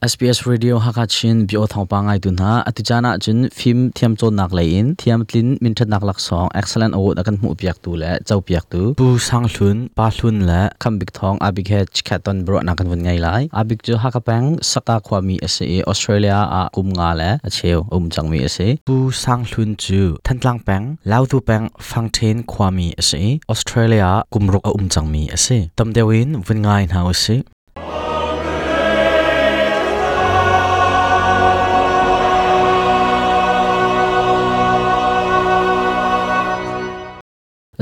SPS Radio Hakachin bio thongpa ngai tu na atijana chin p h i m thiam chon nak lai in thiam tlin min that nak lak song excellent o d akan mu piak tu le chau piak tu bu sang hlun pa hlun l a kham b i k thong abik he c h k a t o n bro na kan vun ngai lai abik jo hakapang saka khwami ase Australia a kum nga le acheu um changmi ase bu sang hlun chu thantlang pang lau tu pang p h a n g t e i n khwami ase Australia kumruk a um changmi ase tamdewin vun ngai na ase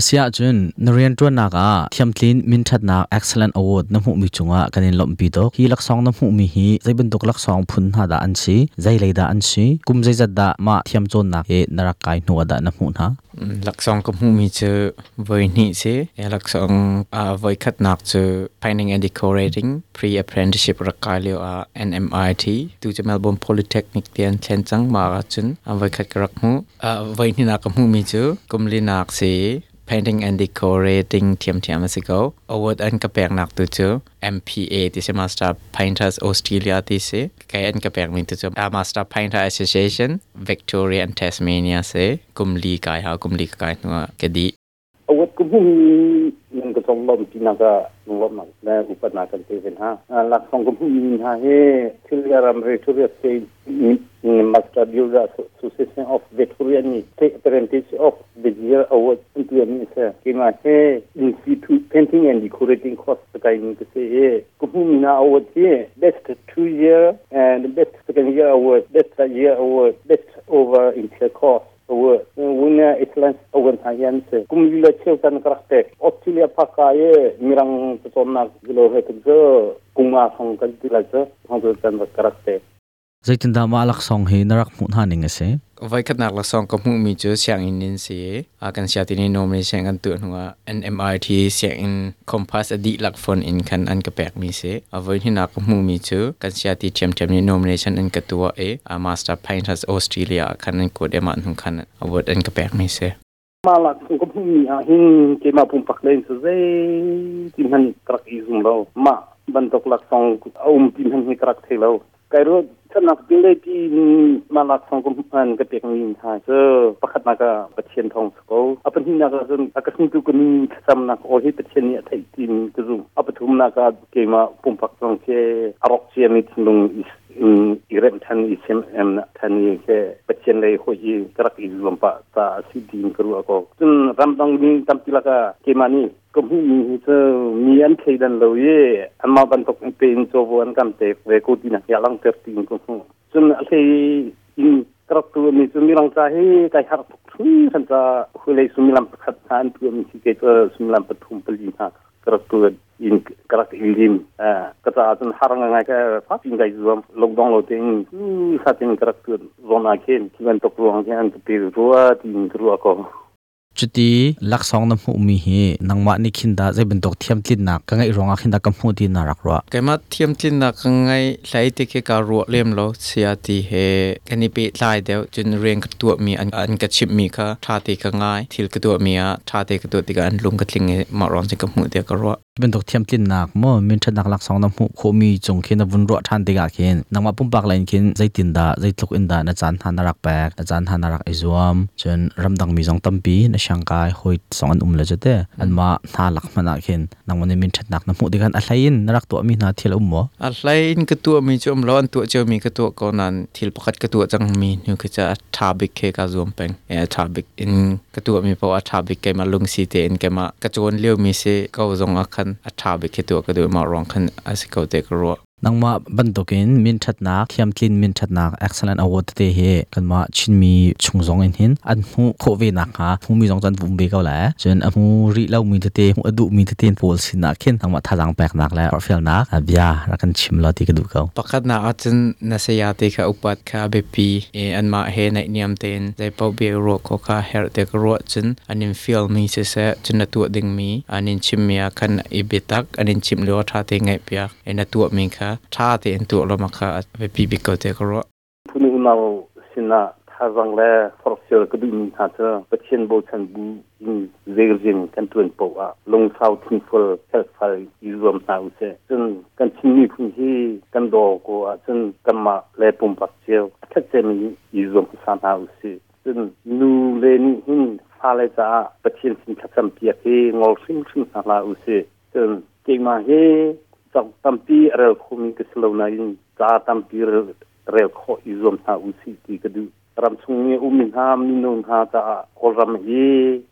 sia chun narian twa na ka thiamtlin min that na excellent award na mu mi chunga kanin lom pi dok hi lak song na mu mi hi zai ben dok lak song phun ha da an si zai lei da an si kum zai zat da ma thiam chon na e narak kai nu da na mu na lak song ka mu mi che voi ni se e lak song a voi khat nak che finding and decorating pre apprenticeship rakalio a NMIT tu che Melbourne Polytechnic tian chen chang ma chun a voi khat ka rak mu a voi ni na ka mu mi chu kum li nak se painting and decorating Tiam Tiam as ago. Award and kapeng nak tu tu MPA this Master Painters Australia this is kay and kapeng min tu tu uh, Master Painter Association Victoria and Tasmania se kumli kai ha kumli kai no kedi award kum संगम नाका संगम ना ऊपर ना करते हैं हाँ लाख संगम यहाँ है थिलिया राम रेटोरिया से मास्टर ब्यूरा सुसेशन ऑफ वेटोरिया नी से apprentice of the year award into नी से कि मा है institute painting and decorating course का इन से है कुहु मिना अवार्ड है best two year and best second year award best year award best over inter course nia itlands owen hayan se kumlila cheu tan karakte australia phakaye mirang na gilo hetu kunga song kan tila se hangdo tan karakte zaitin da malak song he narak mun haning ase e วัยขนาดละสองกบมุ่มีจุดเสียงอินเสียอาการเสียที่นี่โนมีเสียงกันตัวหัว NMRT เสียงอินคอมพัสอดีตหลักฟอนอินคันอันกระแปกมีเสียเอาไว้ที่นักมุ่มีจุดการเสียที่เทียมเทียมนี่โนมีชันอันกระตัวเออามาสเตอร์เพนทัสออสเตรเลียคันอันกดเอมันหุ่นคันเอาไว้อันกระแปกมีเสียมาหลักกบมุ่มีอาหินเกี่ยมาพุ่มปักเล่นเสียที่มันตรักอีสุ่มเรามาบรรทึกหลักสองเอาอุ้มที่มันใี้ตรักเทเราไกรู้ถนักเป็นได้ที่มาลักษณ์ของมันก็เปียกมีทยเจอประคัดมาก็ประเทศทองสกอลอัปนี้นากา็สอักษรทุกคนที่สำนักโอหเคประเทศนี่ยไทยทีมก็รู้อัปถุมนากา็เกี่ยมาปุ่มปักตรงเชออารมณ์เชียน์มีทุนลงอิส إيران تاني يسمع أمنا تاني بتشين لي خوي كرك يزلم با تا سيدين كرو أكو تن رمضان دين تام تلاقا كيماني كم هي ميت ميان كيدن لوي أما بنتك بين جوان كم تك وكودينا يالان ترتين كم هو تن ألي إن كرك تو ميت ميلان تاهي كاي حرب تكفي خنتا خلي سميلام تكتان تو ميت كيت سميلام بتهم بلينا tertuan in karak indim kata atun harang ngai ka fat in dai zuam lockdown lo ting satin karak zona ken kiban tok ruang ken te pi ruwa tin ruwa ko จุดที่ลักษณะมูมีนังวันนี้ขินดาจะเป็นตัวเทียมจินนักกางไงรองขินดากัมพูดีนารักรัวแต่มาเทียมจินนักกางไงใช้เทคนิการรวดเร็วเสียทีเหแค่นี้เป็นไดเดียวจนเรียงกระตัวมีอันอันกระชิบมีค่ะ ชาติกางไงที่กระตัวมีอ่ะชาติกระตัวที่กันลุงกระทิงมารองจะกัมพูดีก็รัวเป็นตัวเทียมตินนักมั่วมินชนักลักสองน้ำหูโคมีจงเขียนวุ่นรัวทันติกาเขียนนักมาปุ่มปากเลยเขียนใจตินดาใจทุกอินดาอาจารย์ฮานารักแปกอาจารย์ฮานารักไอซวมจนรำดังมีสองตั้มปีในช่างกายหอยสองอันอุ้มเลยจะเตะอันมาท่าหลักมันักเขียนนักมันมินชนักน้ำหูติกันอะไรอินนรักตัวมีนาเทียลอุ้มวะอะไรอินกระตัวมีจอมร้อนตัวเจ้ามีกระตัวก่อนนั้นทิลปกัดกระตัวจังมีนิวกระจัดทาบิกเคกาซูมเป็งเอทาบิกอินกระตัวมีเพราะว่าทาบิกเคมาลุงสีเตอินเคมากระโจนเลี้ยวมีเสก็รงอักขันทาบิกเคตัวกระตัวมารองขันอาศัยเขาเตกรัวนังมาบันตกินมินชัดนักเทียมติ n มินชัดนัก excellent award เตเฮกันมาชินมีชงซองอินหินอันหูโควิดนักฮะหูมีสองจันฟุมเบกาแหละจนอันหูรีเล่ามนเตหูอดุมนเตนโพลสินักเข็นนังมาทารังแปกนักแล้วเฟลนักอับยารักันชิมลอติกดูเขาปกัดนักอัจนนัสยาติกาอุปัตคาเบปีเออันมาเฮในนิยมเตนได้พบเบรโคคาเฮรเตกรัวจนอันนิมฟิลมีเสเสจนตัวดึงมีอันนี้ชิมมีาการอิบิตักอันนี้ชิมลวทาเไงเปียอันตัวมีค่ะคชะท่าเตียนตัวเรามาค่ะไปปีบิกเตกรัวพูนี้เราสินะท่ารังเล่ฟรอกเซอร์ก็ดูมีท่าเธอประเทศโบชันบูยิงเซอร์อจิงกันตัวนปว่ลงสาวทิ้งฟอลเซลฟลยูรวมสาวเซจนกันชิมีพุ่งที่กันโดกูอจนกันมาเล่ปุ่มปักเชียวแค่เจมียูรวมสานาอเซจนนูเลนี่หินฟาเลจ้าประเทศสินคับสัมเปียที่งอลซิมซิมสาลาอเซจนเก่งมาเฮตั้มตีเรื่องคุ้มกันสลาวนายนจ้าตั้มตีเรื่องอีซอมทาอุสิกีกดูรำชงเนอุมินหามินุนหาตาคอรำเย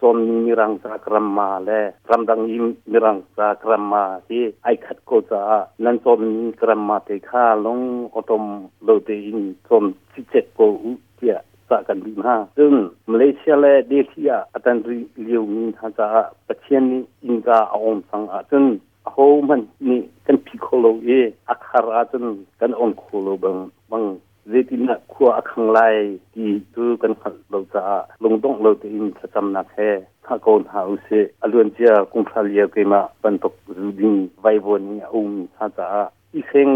ซอนมิรังจากรัมมาแลรำดังอิมมิรังจากรัมมที่ไอคัดโกจานั่นซอนมิกรัมมาเตคาลงอตมโลเตอินซอนจิเจกโกอุเกียสากันดีนหาซึ่งมาเลเซียและเดซียอัตจนรีเลียมินหาจาปะเชียนี้อินกาอองสังอาซึ่งเโามันนี่กันพิโคโลเีอักขราจนกันองคโลบังบังเรตินะคัวอัคังไลที่ดูกันขัดเราจะลงต้องเราจะอินจะจำนักแค่ถ้าก่อนหาอุเสอรวนเจ้ากุมพาเลียกมาบัรทุกรูดิงไว้บนี้อุ้มท่าจะอีเซง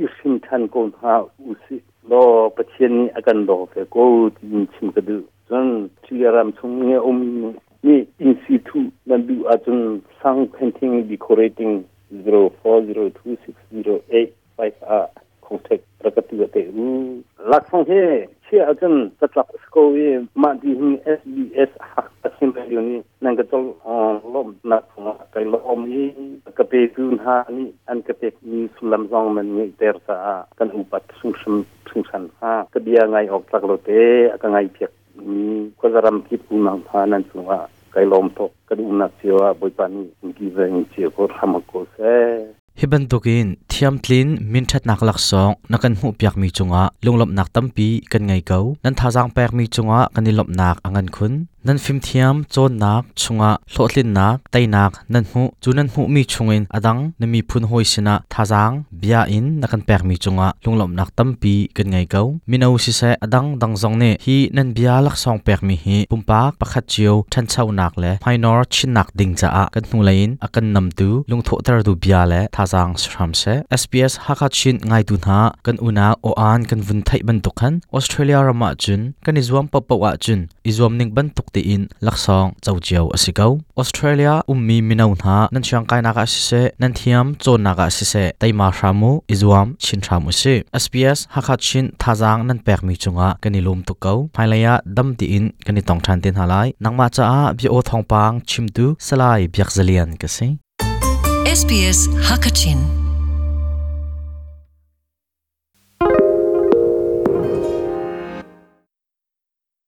ยูสินทันก่อนหาอุเสรอประเทศนี้อาการดอกแต่ก็ยินชิมกระดูจนที่รำชงเงี้ยองค์นี่ Institute มนดูอาจจะสร้าง painting decorating 04026085 r contact ประกาศตัวเตรูลักษณะเฮเชื่ออาจารย์กระจับสกอเวมาดีหินเอสบีเอสหักตะเข็มไปอยู่นี่นั่นก็ต้องล้มนักของไกลล้มนี่กระเปดูนหานี่อันกระเปมีสุลัมซองมันนี่เตอร์ซากันอุปัตสุงสมสุงสันฮะกระเบียงไงออกจากรถเตกะไงเพียก pazaram kip kunang phanan sunga kailom to kaduna sewa boipani ki zeng che ko hamako se hiban tokin thiam tlin min that nak lak song nakan mu piak mi chunga lunglom nak tampi kan ngai ko nan tha jang pek mi chunga kanilom nak angan khun นั่นฟิมเทียมโจนนักชงะโลลินนักไตนักนั่นหูจูนั่นหูมีชงอินอดังนมีพุนหอยชนะท่าจังเบียอินนักันแปกมีชงะลุงหลบนักตั้มปีกันไงเกามินเอาสิเสอดังดังจงเนฮีนั่นเบียลักสองแปกมีฮีปุ่มปากประขัดเจียวทันเช่านักเละไฮนอร์ชินนักดิ่งจะอะกันหูเลนอากันนำตูลุงโถตระดูเบียเละท่าจังสรัมเซส SBS ฮักชินไงตุนหากันอุณาโออานกันวุ่นไทยบรรทุกันออสเตรเลียรามาจุนกันอิจวมปะปวะจุนอิจวมนิ่งบรรทุก ti in laksang chawchiao asiko australia ummi minau na nan chang naga sise nan thiam chon naga sise taima hramu izuam chin hramu si sps hakhat chin thajang nan pek mi chunga kani lum tu ko phailaya dam ti in kani tong than tin halai nangma cha a bi o thongpang chimtu salai biak zalian kase sps hakachin